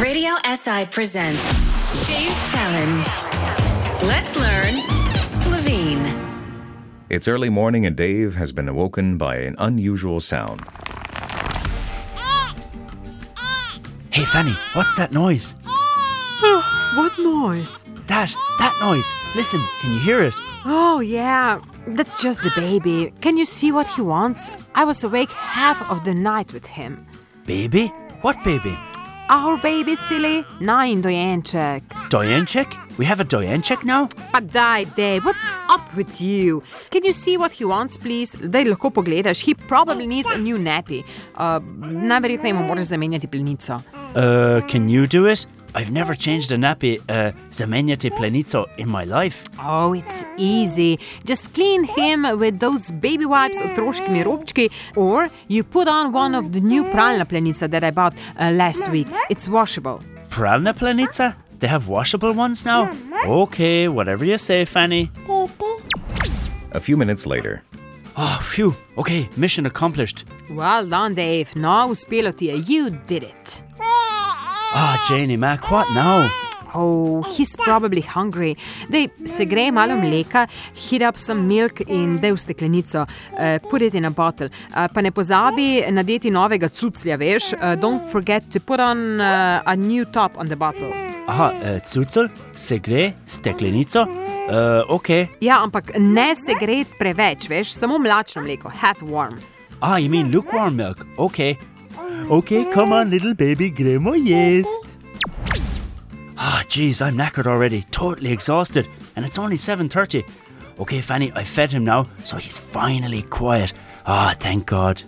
Radio SI presents Dave's Challenge. Let's learn Slovene. It's early morning and Dave has been awoken by an unusual sound. Hey, Fanny, what's that noise? Oh, what noise? That, that noise. Listen, can you hear it? Oh, yeah, that's just the baby. Can you see what he wants? I was awake half of the night with him. Baby? What baby? Our baby, silly. Nine dojenček. Dojenček? We have a Dojenček now? Pa daj, Dave, what's up with you? Can you see what he wants, please? Daj lahko pogledaš. He probably needs a new nappy. Uh, najverjetneje mu moraš zamenjati plenico. Uh, can you do it? I've never changed a nappy, uh, zamenjati plenico in my life. Oh, it's easy. Just clean him with those baby wipes otroškimi robčki, or you put on one of the new pralna plenica that I bought uh, last week. It's washable. Pralna plenica? They have washable ones now? Okay, whatever you say, Fanny. A few minutes later, Oh, phew. Okay, mission accomplished. Well done, Dave. Now, uspelo ti je. You did it. Ah, Janie Mac, what now? Oh, he's probably hungry. Dej, segrej malo mleka, heat up some milk in dej v steklenico. Uh, put it in a bottle. Uh, pa ne pozabi nadeti novega cuclja, veš. Uh, don't forget to put on uh, a new top on the bottle. Aha, uh, cucel, segre, steklenico. Uh, okay. Ja, ampak ne segret preveč, veš, samo mlačno mleko, half warm. Ah, you mean lukewarm milk? Okay. Okay, come on, little baby, gremo jest. Ah, jeez, I'm knackered already, totally exhausted, and it's only 7.30. Okay, Fanny, I fed him now, so he's finally quiet. Ah, thank God.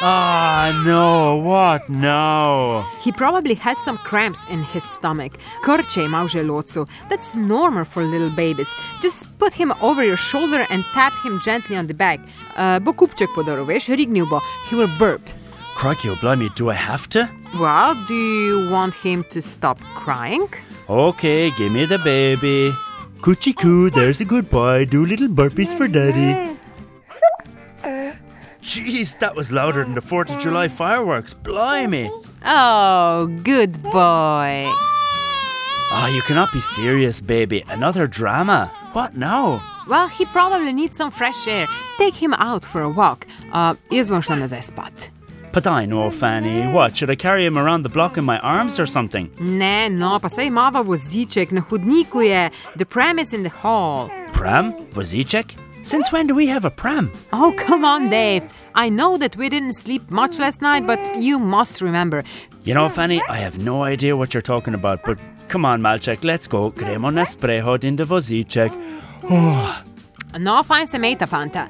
Ah, no, what now? He probably has some cramps in his stomach. Krče ima v želodcu. That's normal for little babies. Just put him over your shoulder and tap him gently on the back. Uh, bo kupček podaril, veš, rignil bo. He will burp. Crikey, oh, blimey, do I have to? Well, do you want him to stop crying? Okay, give me the baby. Coochie coo, there's a good boy. Do little burpees for daddy. Jeez, that was louder than the 4th of July fireworks. Blimey. Oh, good boy. Ah, you cannot be serious, baby. Another drama. What now? Well, he probably needs some fresh air. Take him out for a walk. Uh, bom šla nazaj spat. But I know, Fanny. What, should I carry him around the block in my arms or something? Ne, no, pa saj imava voziček, na hodniku je. The pram is in the hall. Pram? Voziček? Since when do we have a pram? Oh, come on, Dave. I know that we didn't sleep much last night, but you must remember. You know, Fanny, I have no idea what you're talking about, but come on, Malček, let's go. Gremo na sprehod in the voziček. Oh. No, fajn se mejta, fanta.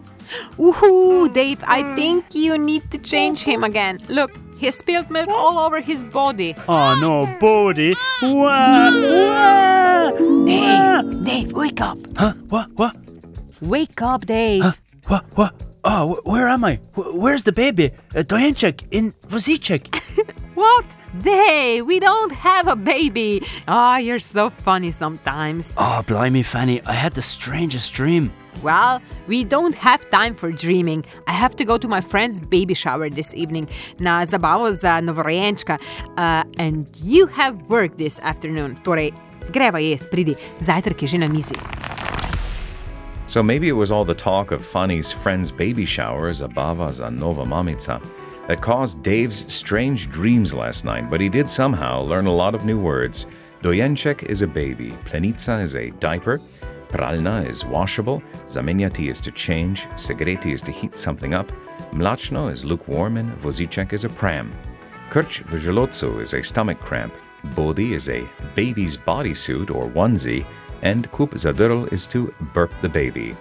Woohoo, Dave, I think you need to change him again. Look, he spilled milk all over his body. Oh no, body! Wah, wah, Dave, Dave, wake up. Huh? What? What? Wake up, Dave. Huh? What? What? Oh, where am I? Where's the baby? Uh, Dojenček in voziček. What? Dave, we don't have a baby. Ah, you're so funny sometimes. Oh, blimey, Fanny, I had the strangest dream. Well, we don't have time for dreaming. I have to go to my friend's baby shower this evening na zabavo za novorojenčka. Uh, and you have work this afternoon. Torej, greva jest, pridi, zajtrk je že na mizi. so maybe it was all the talk of Fanny's friend's baby shower, Zabava za Nova Mamica, that caused Dave's strange dreams last night, but he did somehow learn a lot of new words. Dojenček is a baby, plenica is a diaper, pralna is washable, zamenjati is to change, segreti is to heat something up, mlačno is lukewarm, and voziček is a pram. Krč v želodcu is a stomach cramp, bodi is a baby's bodysuit or onesie, and kup zadrl is to burp the baby.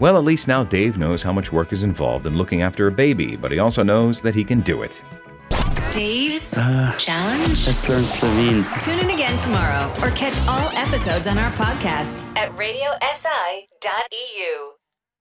Well, at least now Dave knows how much work is involved in looking after a baby, but he also knows that he can do it. Dave's uh, Challenge. Let's learn Slovene. Tune in again tomorrow or catch all episodes on our podcast at radiosi.eu.